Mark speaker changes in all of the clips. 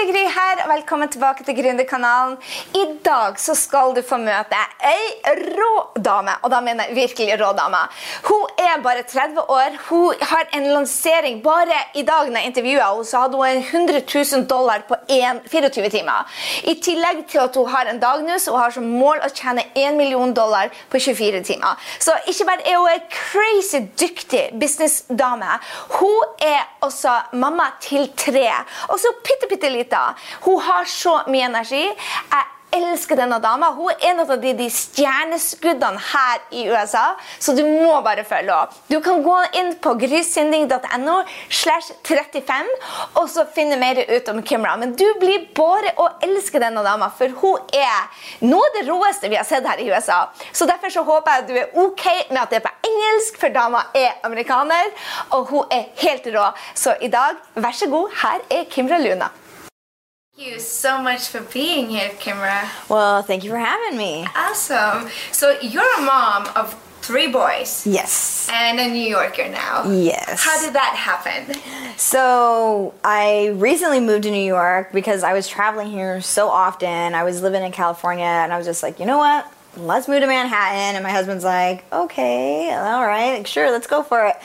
Speaker 1: Hei, det er Gry her, og velkommen tilbake til Gründerkanalen. I dag så skal du få møte ei rå dame, og da mener jeg virkelig rå dame. Hun er bare 30 år. Hun har en lansering bare i dag når jeg intervjua henne, så hadde hun 100 000 dollar på en, 24 timer. I tillegg til at hun har en dagnus hun har som mål å tjene 1 million dollar på 24 timer. Så ikke bare er hun en crazy dyktig businessdame, hun er også mamma til tre. Og så bitte, bitte lita. Hun har så mye energi. Jeg elsker denne dama. Hun er en av de, de stjerneskuddene her i USA, så du må bare følge opp. Du kan gå inn på grysynding.no slash 35 og så finne mer ut om Kimra. Men du blir bare å elske denne dama, for hun er noe av det råeste vi har sett her i USA. Så derfor så håper jeg at du er ok med at det er på engelsk, for dama er amerikaner, og hun er helt rå. Så i dag, vær så god, her er Kimra Luna. Thank you so much for being here, Kimra.
Speaker 2: Well, thank you for having me.
Speaker 1: Awesome. So you're a mom of three boys
Speaker 2: Yes.
Speaker 1: and a New Yorker now.
Speaker 2: Yes.
Speaker 1: How did that happen?
Speaker 2: So, I recently moved to New York because I was traveling here so often. I was living in California and I was just like, you know what? Let's move to Manhattan. And my husband's like, okay, all right, sure, let's go for it.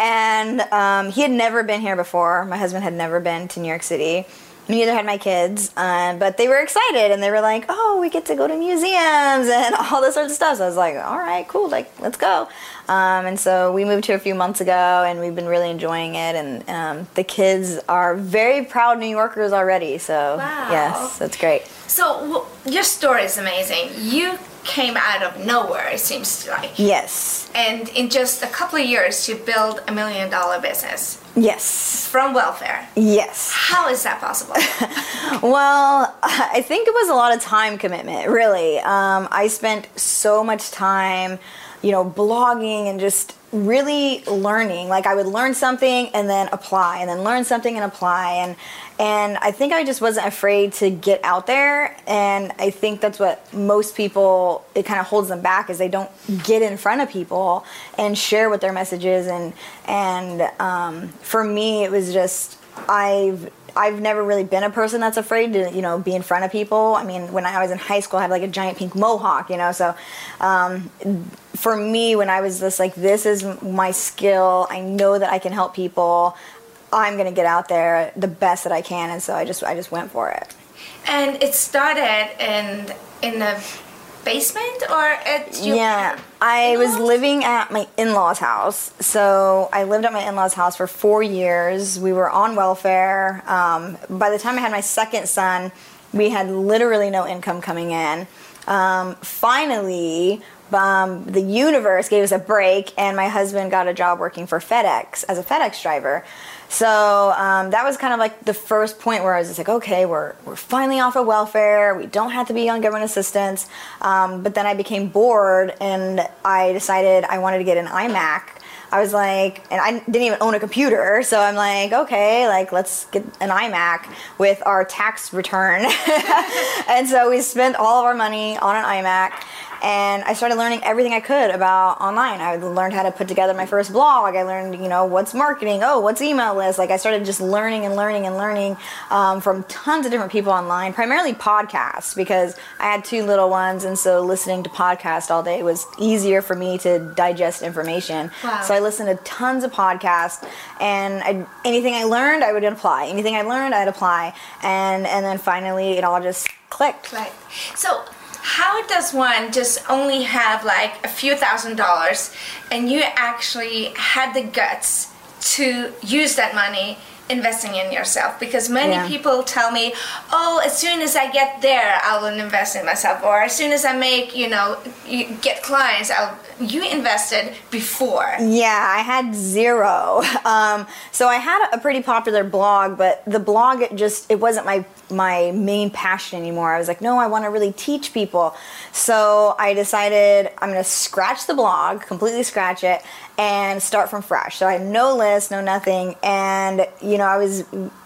Speaker 2: And um, he had never been here before. My husband had never been to New York City. Neither had my kids, uh, but they were excited and they were like, "Oh, we get to go to museums and all this sort of stuff." So I was like, "All right, cool, like let's go." Um, and so we moved here a few months ago, and we've been really enjoying it. And um, the kids are very proud New Yorkers already. So
Speaker 1: Wow.
Speaker 2: yes, that's great.
Speaker 1: So w- your story is amazing. You came out of nowhere, it seems like.
Speaker 2: Yes,
Speaker 1: And in just a couple of years, you built a million dollar business
Speaker 2: yes,
Speaker 1: from welfare.
Speaker 2: yes.
Speaker 1: How is that possible?
Speaker 2: Well, I think it was a lot of time commitment, really. Um, I spent so much time, you know, blogging and just really learning. Like I would learn something and then apply, and then learn something and apply, and and I think I just wasn't afraid to get out there. And I think that's what most people it kind of holds them back is they don't get in front of people and share what their message is. And and um, for me, it was just I've I've never really been a person that's afraid to, you know, be in front of people. I mean, when I was in high school, I had like a giant pink mohawk, you know. So, um, for me, when I was this, like, this is my skill. I know that I can help people. I'm gonna get out there the best that I can, and so I just I just went for it.
Speaker 1: and it started in in the basement or at your
Speaker 2: Yeah, I was
Speaker 1: in-laws?
Speaker 2: living at my in-laws' house. So I lived at my in-laws' house for four years. We were on welfare. Um, by the time I had my second son, we had literally no income coming in. Um, finally, um, the universe gave us a break, and my husband got a job working for FedEx as a FedEx driver. So um, that was kind of like the first point where I was just like, okay, we're, we're finally off of welfare. We don't have to be on government assistance. Um, but then I became bored and I decided I wanted to get an iMac. I was like, and I didn't even own a computer, so I'm like, okay, like let's get an iMac with our tax return. and so we spent all of our money on an iMac and I started learning everything I could about online. I learned how to put together my first blog. I learned, you know, what's marketing. Oh, what's email list? Like I started just learning and learning and learning um, from tons of different people online, primarily podcasts because I had two little ones, and so listening to podcasts all day was easier for me to digest information.
Speaker 1: Wow.
Speaker 2: So I listened to tons of podcasts, and I, anything I learned, I would apply. Anything I learned, I'd apply, and and then finally it all just clicked.
Speaker 1: Right. So, how does one just only have like a few thousand dollars and you actually had the guts to use that money investing in yourself? Because many
Speaker 2: Yeah.
Speaker 1: people tell me, oh, as soon as I get there, I will invest in myself, or as soon as I make, you know, you get clients, I'll. You invested before.
Speaker 2: Yeah, I had zero. Um, so I had a pretty popular blog, but the blog it just it wasn't my my main passion anymore. I was like, no, I want to really teach people. So I decided I'm going to scratch the blog, completely scratch it, and start from fresh. So I had no list, no nothing, and you know I was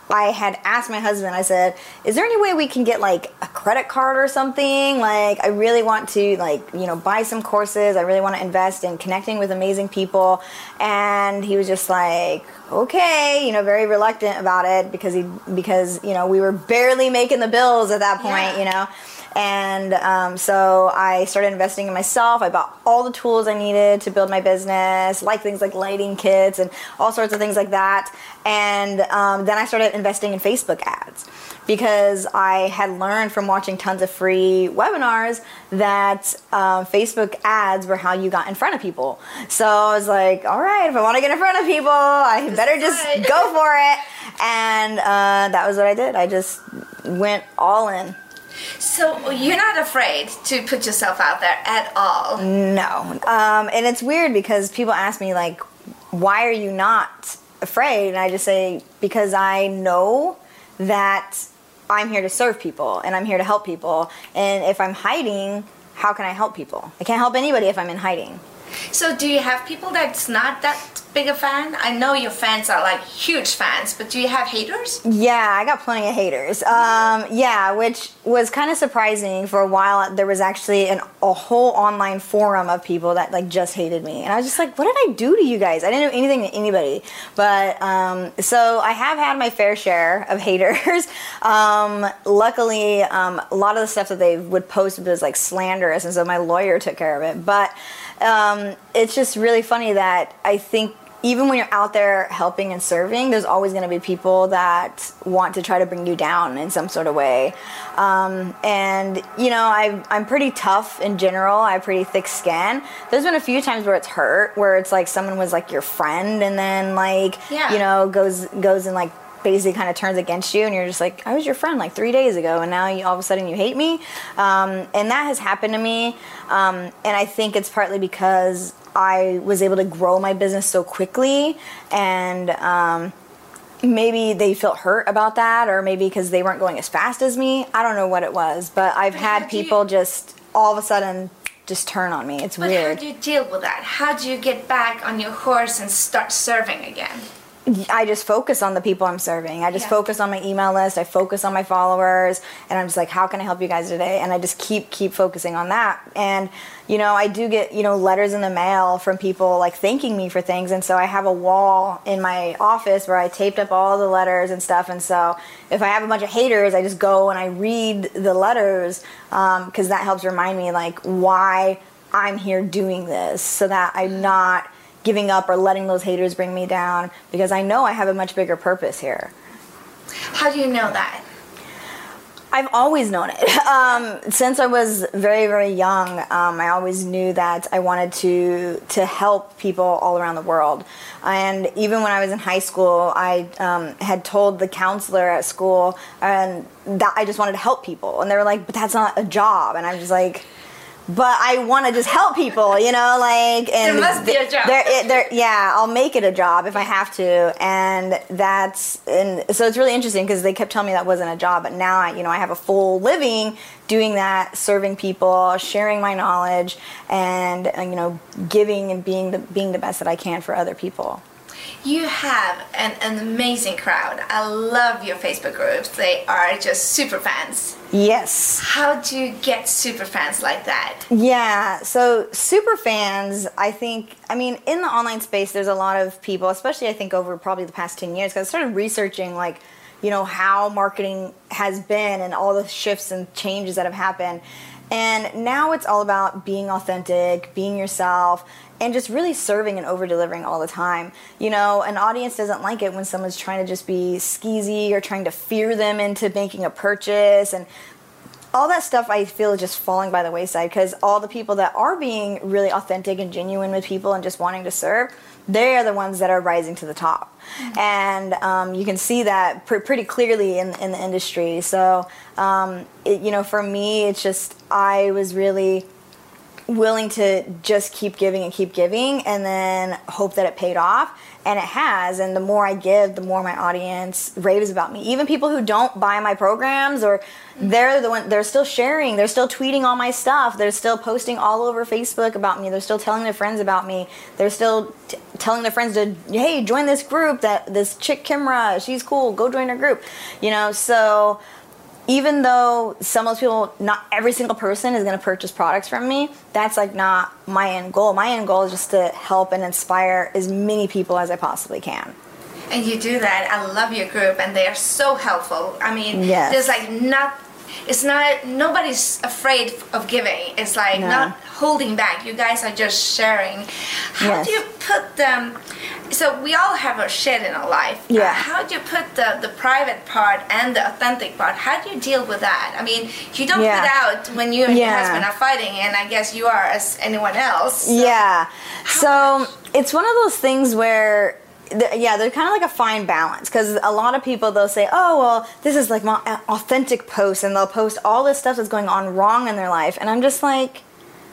Speaker 2: I had asked my husband, I said, is there any way we can get like a credit card or something? Like, I really want to, like, you know, buy some courses. I really want to invest in connecting with amazing people. And he was just like, okay, you know, very reluctant about it because he, because, you know, we were barely making the bills at that point,
Speaker 1: Yeah.
Speaker 2: you know. And um, so I started investing in myself. I bought all the tools I needed to build my business, like things like lighting kits and all sorts of things like that. And um, then I started investing in Facebook ads because I had learned from watching tons of free webinars that um, Facebook ads were how you got in front of people. So I was like, all right, if I want to get in front of people, I better just go for it. And uh, that was what I did. I just went all in.
Speaker 1: So you're not afraid to put yourself out there at all.
Speaker 2: No. Um, and it's weird because people ask me, like, why are you not afraid? And I just say, because I know that I'm here to serve people and I'm here to help people. And if I'm hiding, how can I help people? I can't help anybody if I'm in hiding.
Speaker 1: So do you have people that's not that big a fan? I know your fans are like huge fans, but do you have haters?
Speaker 2: Yeah, I got plenty of haters. Um, yeah, which was kind of surprising. For a while, there was actually an, a whole online forum of people that like just hated me, and I was just like, "What did I do to you guys? I didn't do anything to anybody." But um, so I have had my fair share of haters. um, luckily, um, a lot of the stuff that they would post was like slanderous, and so my lawyer took care of it. But um, it's just really funny that I think even when you're out there helping and serving, there's always going to be people that want to try to bring you down in some sort of way. Um, and you know, I, I'm pretty tough in general. I have pretty thick skin. There's been a few times where it's hurt, where it's like someone was like your friend, and then like
Speaker 1: Yeah.
Speaker 2: you know goes goes and like basically kind of turns against you and you're just like i was your friend like three days ago and now you, all of a sudden you hate me um, and that has happened to me um, and i think it's partly because i was able to grow my business so quickly and um, maybe they felt hurt about that or maybe because they weren't going as fast as me i don't know what it was but i've
Speaker 1: But
Speaker 2: had
Speaker 1: you-
Speaker 2: people just all of a sudden just turn on me it's
Speaker 1: But
Speaker 2: weird
Speaker 1: how do you deal with that? How do you get back on your horse and start serving again?
Speaker 2: I just focus on the people I'm serving. I just
Speaker 1: Yeah.
Speaker 2: focus on my email list. I focus on my followers, and I'm just like, how can I help you guys today? And I just keep keep focusing on that. And you know, I do get you know letters in the mail from people like thanking me for things, and so I have a wall in my office where I taped up all the letters and stuff. And so if I have a bunch of haters, I just go and I read the letters um, because that helps remind me like why I'm here doing this, so that I'm not giving up or letting those haters bring me down because I know I have a much bigger purpose here.
Speaker 1: How do you know that?
Speaker 2: I've always known it. Um, since I was very, very young, um, I always knew that I wanted to to help people all around the world. And even when I was in high school, I um, had told the counselor at school and that I just wanted to help people, and they were like, "But that's not a job," and I'm just like. But I want to just help people, you know, like and
Speaker 1: There must be a job.
Speaker 2: There, it, there, yeah, I'll make it a job if I have to, and that's and so it's really interesting because they kept telling me that wasn't a job, but now I, you know, I have a full living doing that, serving people, sharing my knowledge, and you know, giving and being the being the best that I can for other people.
Speaker 1: You have an, an amazing crowd. I love your Facebook groups. They are just super fans.
Speaker 2: Yes.
Speaker 1: How do you get super fans like that?
Speaker 2: Yeah, so super fans, I think, I mean, in the online space, there's a lot of people, especially I think over probably the past 10 years, because I started researching, like, you know, how marketing has been and all the shifts and changes that have happened. And now it's all about being authentic, being yourself, and just really serving and over delivering all the time. You know, an audience doesn't like it when someone's trying to just be skeezy or trying to fear them into making a purchase and all that stuff I feel is just falling by the wayside because all the people that are being really authentic and genuine with people and just wanting to serve, they are the ones that are rising to the top. And um, you can see that pr- pretty clearly in, in the industry. So, um, it, you know, for me, it's just, I was really willing to just keep giving and keep giving and then hope that it paid off and it has and the more i give the more my audience raves about me. Even people who don't buy my programs or they're the one they're still sharing they're still tweeting all my stuff they're still posting all over facebook about me they're still telling their friends about me they're still t- telling their friends to hey join this group that this chick kimra she's cool go join her group you know? So even though some of those people, not every single person is going to purchase products from me, that's like not my end goal. My end goal is just to help and inspire as many people as I possibly can.
Speaker 1: And you do that. I love your group, and they are so helpful. I mean,
Speaker 2: Yes.
Speaker 1: there's like not. It's not. Nobody's afraid of giving. It's like
Speaker 2: No.
Speaker 1: not holding back. You guys are just sharing. How
Speaker 2: Yes.
Speaker 1: do you put them? So we all have a shit in our life. Uh,
Speaker 2: Yeah.
Speaker 1: how do you put the the private part and the authentic part? How do you deal with that? I mean, you don't
Speaker 2: Yeah.
Speaker 1: put out when you and your husband are fighting, and I guess you are as anyone else.
Speaker 2: Yeah. So it's one of those things where. Yeah, they're kind of like a fine balance because a lot of people they'll say, "Oh, well, this is like my authentic post," and they'll post all this stuff that's going on wrong in their life, and I'm just like,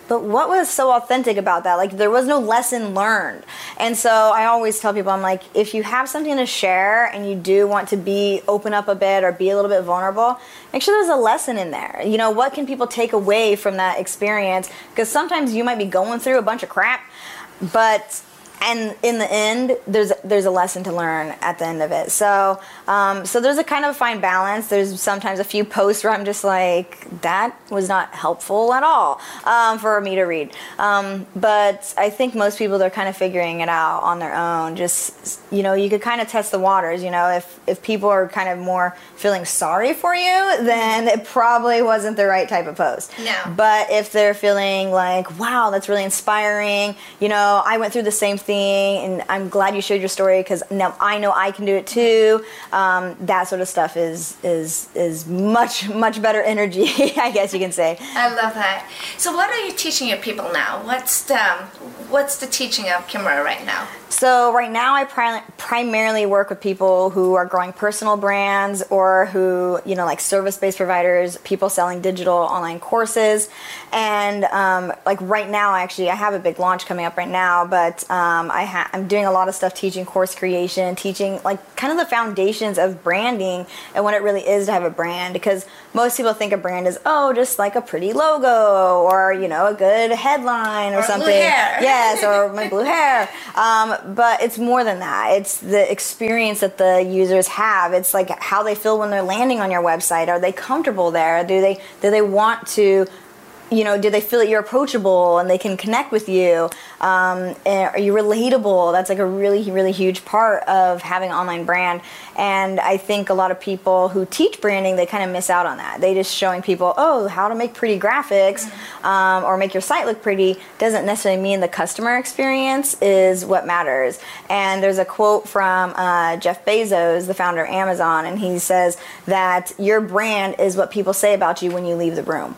Speaker 2: but what was so authentic about that? Like there was no lesson learned. And so I always tell people I'm like if you have something to share and you do want to be open up a bit or be a little bit vulnerable, make sure there's a lesson in there. You know, what can people take away from that experience? Because sometimes you might be going through a bunch of crap, but and in the end there's there's a lesson to learn at the end of it. So um, so there's a kind of a fine balance. There's sometimes a few posts where i'm just like that was not helpful at all um, for me to read. Um, but i think most people they're kind of figuring it out on their own. Just you know you could kind of test the waters you know. If if people are kind of more feeling sorry for you then it probably wasn't the right type of post.
Speaker 1: No.
Speaker 2: but if they're feeling like, wow, that's really inspiring, you know, I went through the same thing and I'm glad you shared your story because now I know I can do it too. Um, that sort of stuff is is is much much better energy, I guess you can say.
Speaker 1: I love that. So, what are you teaching your people now? What's the What's the teaching of Kimra right now?
Speaker 2: So right now, I pri- primarily work with people who are growing personal brands or who, you know, like service-based providers, people selling digital online courses, and um, like right now, actually, I have a big launch coming up right now. But um, I ha- I'm doing a lot of stuff teaching course creation, teaching like kind of the foundations of branding and what it really is to have a brand. Because most people think a brand is oh, just like a pretty logo or you know a good headline or,
Speaker 1: Or blue
Speaker 2: something.
Speaker 1: hair.
Speaker 2: Yes, or my blue hair. Um, but it's more than that. It's the experience that the users have. It's like how they feel when they're landing on your website. Are they comfortable there? Do they do they want to you know, do they feel that you're approachable and they can connect with you? Um, and are you relatable? That's like a really, really huge part of having an online brand. And I think a lot of people who teach branding, they kind of miss out on that. They just showing people, oh, how to make pretty graphics um, or make your site look pretty doesn't necessarily mean the customer experience is what matters. And there's a quote from uh, Jeff Bezos, the founder of Amazon, and he says that your brand is what people say about you when you leave the room.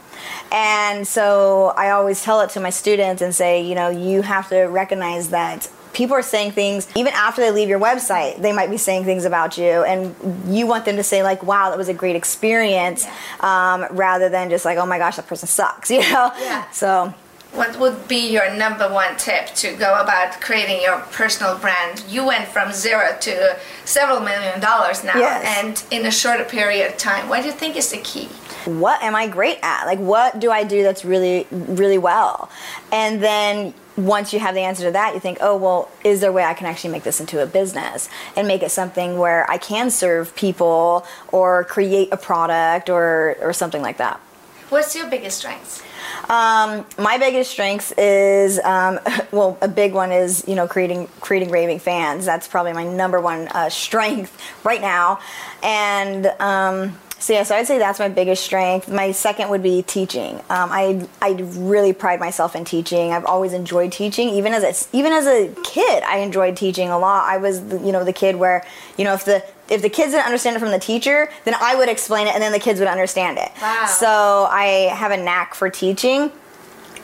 Speaker 2: And so I always tell it to my students and say, you know, you have to recognize that people are saying things even after they leave your website they might be saying things about you. And you want them to say like wow that was a great experience um, rather than just like oh my gosh that person sucks you know?
Speaker 1: Yeah.
Speaker 2: so
Speaker 1: What would be your number one tip to go about creating your personal brand? You went from zero to several million dollars now,
Speaker 2: Yes.
Speaker 1: and in a shorter period of time. What do you think is the key?
Speaker 2: what am I great at? Like, what do I do that's really, really well? And then once you have the answer to that, you think, oh, well, is there a way I can actually make this into a business and make it something where I can serve people or create a product or, or something like that?
Speaker 1: What's your biggest strengths?
Speaker 2: Um, my biggest strength is, um, well, a big one is you know creating creating raving fans. That's probably my number one uh, strength right now, and. Um, so yeah, so I'd say that's my biggest strength. My second would be teaching. Um, I I really pride myself in teaching. I've always enjoyed teaching, even as a, even as a kid. I enjoyed teaching a lot. I was the, you know the kid where you know if the if the kids didn't understand it from the teacher, then I would explain it, and then the kids would understand it.
Speaker 1: Wow.
Speaker 2: So I have a knack for teaching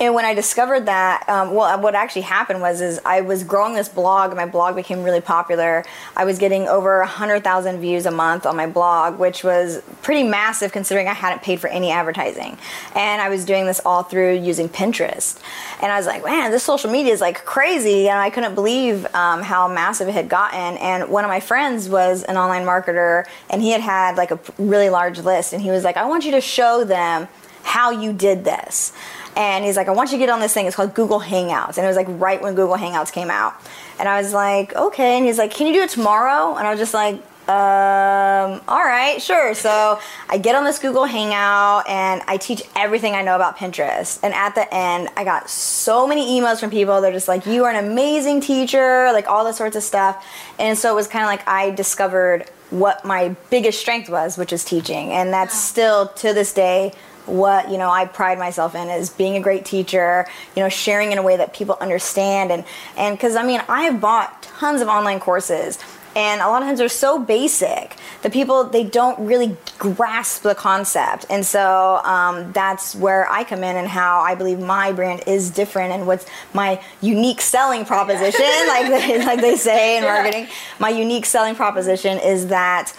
Speaker 2: and when I discovered that, um, well, what actually happened was is I was growing this blog, and my blog became really popular. I was getting over hundred thousand views a month on my blog, which was pretty massive considering I hadn't paid for any advertising, and I was doing this all through using Pinterest. And I was like, man, this social media is like crazy, and I couldn't believe um, how massive it had gotten. And one of my friends was an online marketer, and he had had like a really large list, and he was like, I want you to show them how you did this and he's like, I want you to get on this thing. It's called Google Hangouts. And it was like right when Google Hangouts came out. And I was like, okay. And he's like, can you do it tomorrow? And I was just like, um, all right, sure. So I get on this Google Hangout and I teach everything I know about Pinterest. And at the end, I got so many emails from people. They're just like, you are an amazing teacher, like all this sorts of stuff. And so it was kind of like I discovered what my biggest strength was, which is teaching. And that's still to this day what you know I pride myself in is being a great teacher, you know, sharing in a way that people understand and and because I mean I have bought tons of online courses and a lot of times they're so basic that people they don't really grasp the concept and so um, that's where i come in and how i believe my brand is different and what's my unique selling proposition yeah. like, they, like they say in yeah. marketing my unique selling proposition is that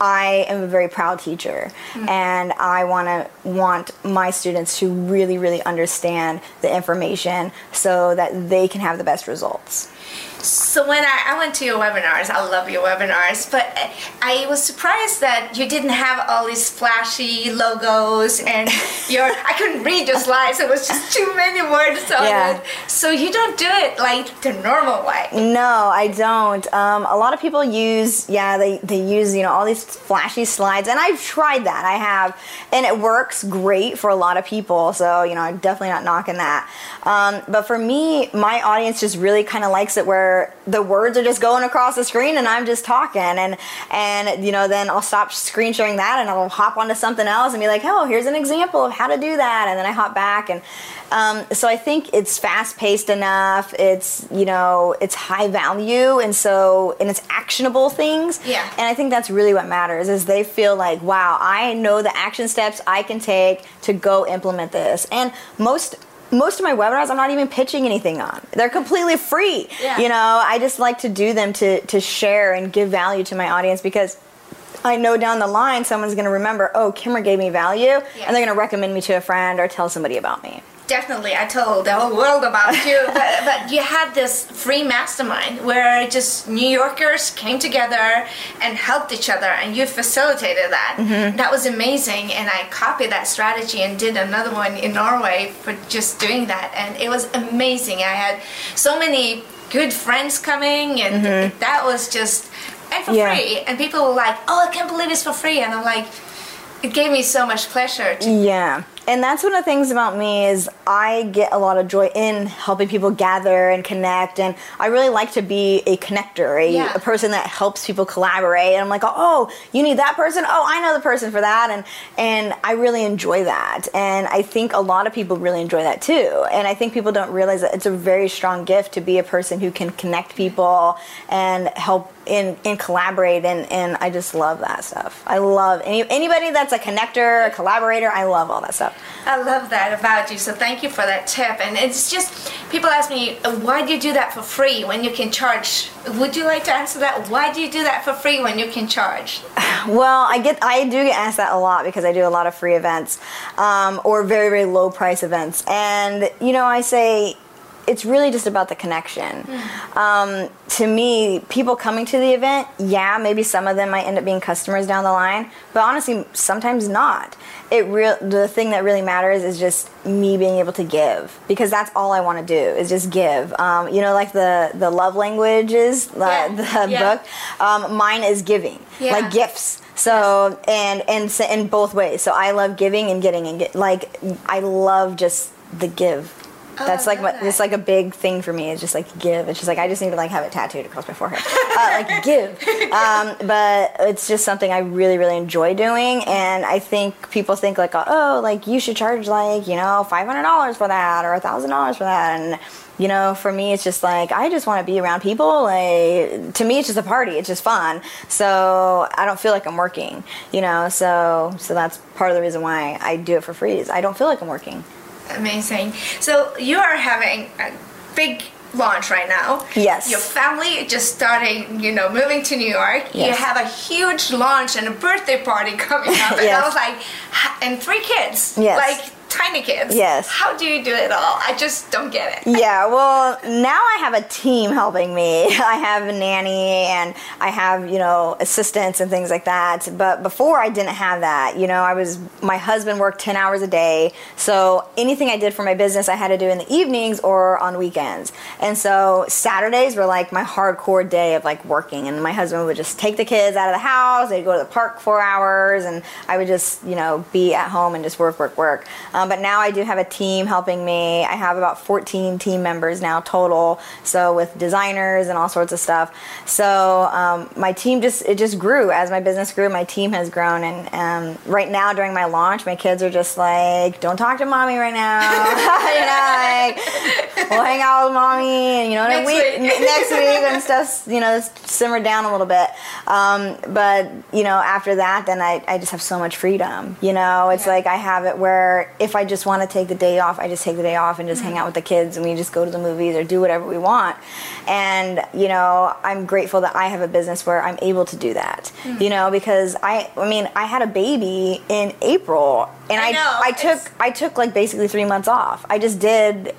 Speaker 2: I am a very proud teacher, mm-hmm. and I want to want my students to really, really understand the information so that they can have the best results.
Speaker 1: So when I, I, went to your webinars, I love your webinars, but I was surprised that you didn't have all these flashy logos and your I couldn't read your slides. It was just too many words on yeah. it. So you don't do it like the normal way.
Speaker 2: No, I don't. Um, a lot of people use yeah they, they use you know all these flashy slides, and I've tried that. I have, and it works great for a lot of people. So you know I'm definitely not knocking that. Um, but for me, my audience just really kind of likes it where where the words are just going across the screen and I'm just talking. And and you know then I'll stop screen sharing that and I'll hop onto something else and be like oh here's an example of how to do that. And then I hop back. And um, so I think it's fast paced enough. It's you know it's high value and so and it's actionable things.
Speaker 1: Yeah.
Speaker 2: And I think that's really what matters is they feel like wow I know the action steps I can take to go implement this. And most most of my webinars I'm not even pitching anything on. They're completely free.
Speaker 1: Yeah.
Speaker 2: You know, I just like to do them to to share and give value to my audience because I know down the line someone's going to remember, "Oh, Kimra gave me value," yeah. and they're going to recommend me to a friend or tell somebody about me
Speaker 1: definitely I told the whole world about you. but, but you had this free mastermind where just New Yorkers came together and helped each other, and you facilitated that. Mm-hmm. That was amazing, and I copied that strategy and did another one in Norway for just doing that, and it was amazing. I had so many good friends coming, and mm-hmm. that was just and for yeah. free. And people were like, "Oh, I can't believe it's for free," and I'm like it gave me so much pleasure.
Speaker 2: To- yeah. And that's one of the things about me is I get a lot of joy in helping people gather and connect, and I really like to be a connector, a, yeah. a person that helps people collaborate. And I'm like, oh, you need that person? Oh, I know the person for that, and and I really enjoy that. And I think a lot of people really enjoy that too. And I think people don't realize that it's a very strong gift to be a person who can connect people and help and, and collaborate and, and I just love that stuff. I love any, anybody that's a connector, a collaborator, I love all that stuff.
Speaker 1: I love that about you. So thank you for that tip. And it's just people ask me, why do you do that for free when you can charge? Would you like to answer that? Why do you do that for free when you can charge?
Speaker 2: Well, I get I do get asked that a lot because I do a lot of free events um, or very very low price events, and you know I say it's really just about the connection. Um, to me, people coming to the event, yeah, maybe some of them might end up being customers down the line, but honestly, sometimes not. It real the thing that really matters is just me being able to give because that's all I want to do is just give. Um, you know, like the the love languages, yeah. the yeah. book. Um, mine is giving, yeah. like gifts. So and and in both ways. So I love giving and getting and get like I love just the give That's like what it's like a big thing for me. It's just like give. It's just like I just need to like have it tattooed across my forehead. uh, like give. Um, but it's just something I really really enjoy doing, and I think people think like oh like you should charge like you know five hundred dollars for that or a thousand dollars for that, and you know for me it's just like I just want to be around people. Like to me it's just a party. It's just fun. So I don't feel like I'm working. You know. So so that's part of the reason why I do it for free. Is I don't feel like I'm working.
Speaker 1: Amazing. So you are having a big launch right now.
Speaker 2: Yes.
Speaker 1: Your family just starting, you know, moving to New York.
Speaker 2: Yes.
Speaker 1: You have a huge launch and a birthday party coming up. And I was like, and three kids.
Speaker 2: Yes.
Speaker 1: Like tiny kids.
Speaker 2: Yes.
Speaker 1: How do you do it all? I just don't get it.
Speaker 2: Yeah, well, now I have a team helping me. I have a nanny and I have, you know, assistants and things like that. But before I didn't have that. You know, I was, my husband worked 10 hours a day. So anything I did for my business, I had to do in the evenings or on weekends. And so Saturdays were like my hardcore day of like working. And my husband would just take the kids out of the house. They'd go to the park for hours. And I would just, you know, be at home and just work, work, work. Um, but now I do have a team helping me. I have about 14 team members now total. So with designers and all sorts of stuff. So um, my team just it just grew as my business grew. My team has grown, and um, right now during my launch, my kids are just like, "Don't talk to mommy right now." you know, like we'll hang out with mommy, and you know,
Speaker 1: Next
Speaker 2: we,
Speaker 1: week.
Speaker 2: next week and stuff. You know, simmer down a little bit. Um, but you know, after that, then I, I just have so much freedom. You know, it's
Speaker 1: Yeah.
Speaker 2: like I have it where if I just want to take the day off, I just take the day off and just hang mm-hmm. out with the kids, and we just go to the movies or do whatever we want. And you know, I'm grateful that I have a business where I'm able to do that. Mm. You know, because I, I mean, I had a baby in April, and
Speaker 1: I
Speaker 2: I, I took I took like basically three months off. I just did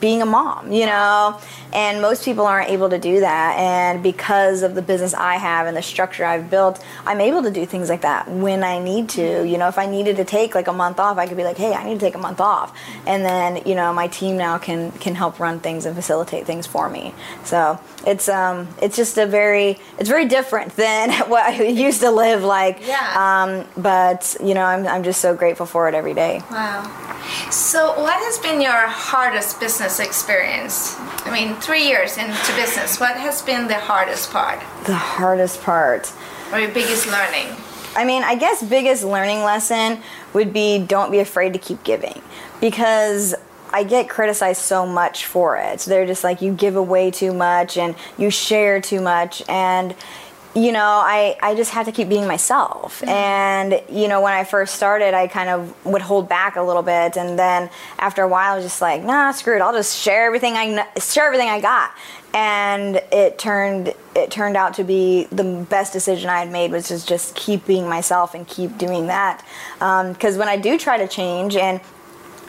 Speaker 2: being a mom, you know, and most people aren't able to do that. And because of the business I have and the structure I've built, I'm able to do things like that when I need to. You know, if I needed to take like a month off, I could be like, hey, I need to take a month off, and then you know my team now can can help run things and facilitate things for me. So it's um it's just a very it's very different than what I used to live like.
Speaker 1: Yeah.
Speaker 2: Um, but you know, I'm I'm just so grateful for it every day.
Speaker 1: Wow. So, what has been your hardest business experience? I mean, three years into business, what has been the hardest part
Speaker 2: The hardest part.
Speaker 1: or your biggest learning?
Speaker 2: I mean, I guess biggest learning lesson would be don't be afraid to keep giving because I get criticized so much for it. So They're just like you give away too much and you share too much and you know, I, I just had to keep being myself. Mm-hmm. And, you know, when I first started, I kind of would hold back a little bit. And then after a while, I was just like, nah, screw it. I'll just share everything I, kn- share everything I got. And it turned, it turned out to be the best decision I had made, which is just keep being myself and keep doing that. Um, because when I do try to change and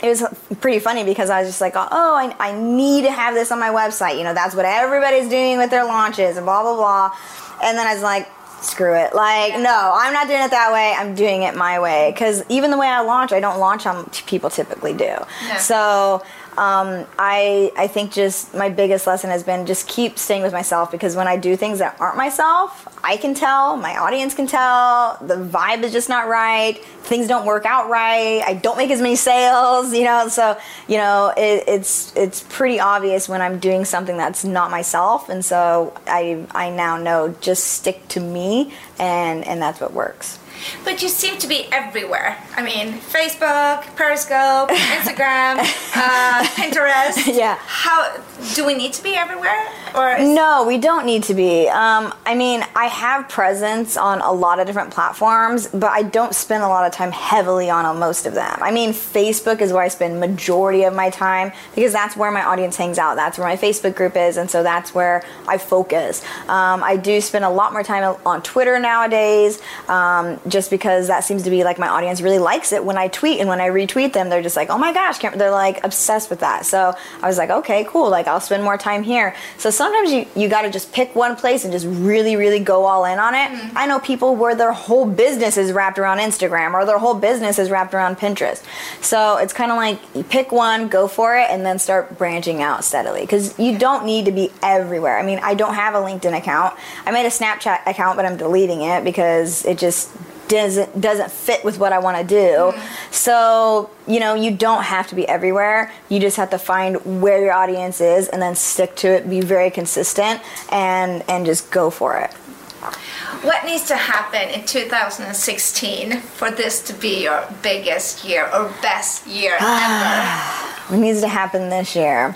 Speaker 2: it was pretty funny because I was just like, oh, I, I need to have this on my website. You know, that's what everybody's doing with their launches and blah, blah, blah. And then I was like, screw it. Like, no, I'm not doing it that way. I'm doing it my way. Because even the way I launch, I don't launch how people typically do.
Speaker 1: Yeah.
Speaker 2: So um, I, I think just my biggest lesson has been just keep staying with myself because when I do things that aren't myself, I can tell, my audience can tell, the vibe is just not right, things don't work out right, I don't make as many sales, you know. So you know, it, it's it's pretty obvious when I'm doing something that's not myself, and so I I now know just stick to me, and and that's what works.
Speaker 1: But you seem to be everywhere. I mean, Facebook, Periscope, Instagram, uh, Pinterest.
Speaker 2: Yeah.
Speaker 1: How do we need to be everywhere, or
Speaker 2: No, we don't need to be. Um, I mean, I have presence on a lot of different platforms, but I don't spend a lot of time heavily on most of them. I mean, Facebook is where I spend majority of my time because that's where my audience hangs out. That's where my Facebook group is, and so that's where I focus. Um, I do spend a lot more time on Twitter nowadays, um, just because that seems to be like my audience really likes it when I tweet and when I retweet them, they're just like, oh my gosh, Cam-" they're like obsessed with that. So I was like, okay, cool. Like I'll spend more time here. So sometimes you, you got to just pick one place and just really, really go all in on it. Mm-hmm. I know people where their whole business is wrapped around Instagram or their whole business is wrapped around Pinterest. So it's kind of like you pick one, go for it, and then start branching out steadily because you don't need to be everywhere. I mean, I don't have a LinkedIn account. I made a Snapchat account, but I'm deleting it because it just doesn't doesn't fit with what I want to do. Mm-hmm. So, you know, you don't have to be everywhere. You just have to find where your audience is and then stick to it, be very consistent and and just go for it.
Speaker 1: what needs to happen in 2016 for this to be your biggest year or best year ever?
Speaker 2: What needs to happen this year?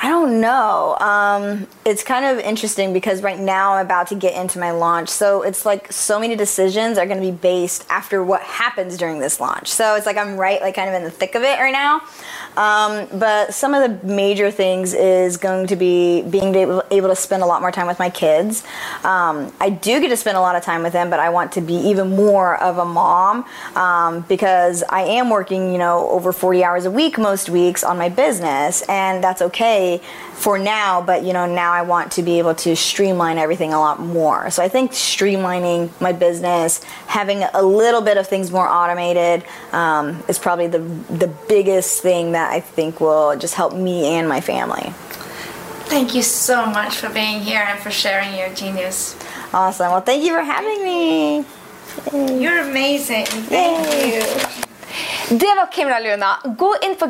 Speaker 2: I don't know. Um, it's kind of interesting because right now I'm about to get into my launch. So it's like so many decisions are going to be based after what happens during this launch. So it's like I'm right, like kind of in the thick of it right now. Um, but some of the major things is going to be being able, able to spend a lot more time with my kids. Um, I do get to spend a lot of time with them, but I want to be even more of a mom um, because I am working, you know, over 40 hours a week most weeks on my business, and that's okay for now, but you know, now I want to be able to streamline everything a lot more. So I think streamlining my business, having a little bit of things more automated, um, is probably the the biggest thing that I think will just help me and my family.
Speaker 1: Thank you so much for being here and for sharing your genius.
Speaker 2: Awesome. Well, thank you for having me.
Speaker 1: You're amazing. Thank
Speaker 2: Yay.
Speaker 1: you. Det var Kimra Luna. Gå inn på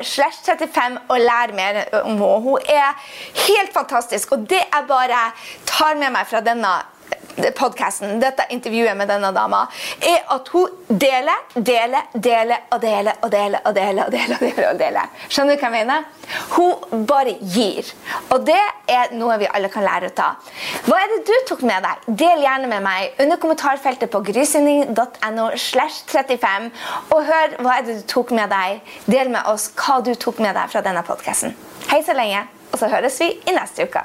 Speaker 1: 35 og lær mer om henne. Hun er helt fantastisk, og det jeg bare tar med meg fra denne podcasten, dette intervjuet med denne dama, er at hun deler, deler, deler og deler og deler og deler. og deler, og deler, og deler. Skjønner du hva jeg mener? Hun bare gir. Og det er noe vi alle kan lære ut av. Hva er det du tok med deg? Del gjerne med meg under kommentarfeltet på grysynding.no slash 35, og hør hva er det du tok med deg. Del med oss hva du tok med deg fra denne podkasten. Hei så lenge, og så høres vi i neste uke.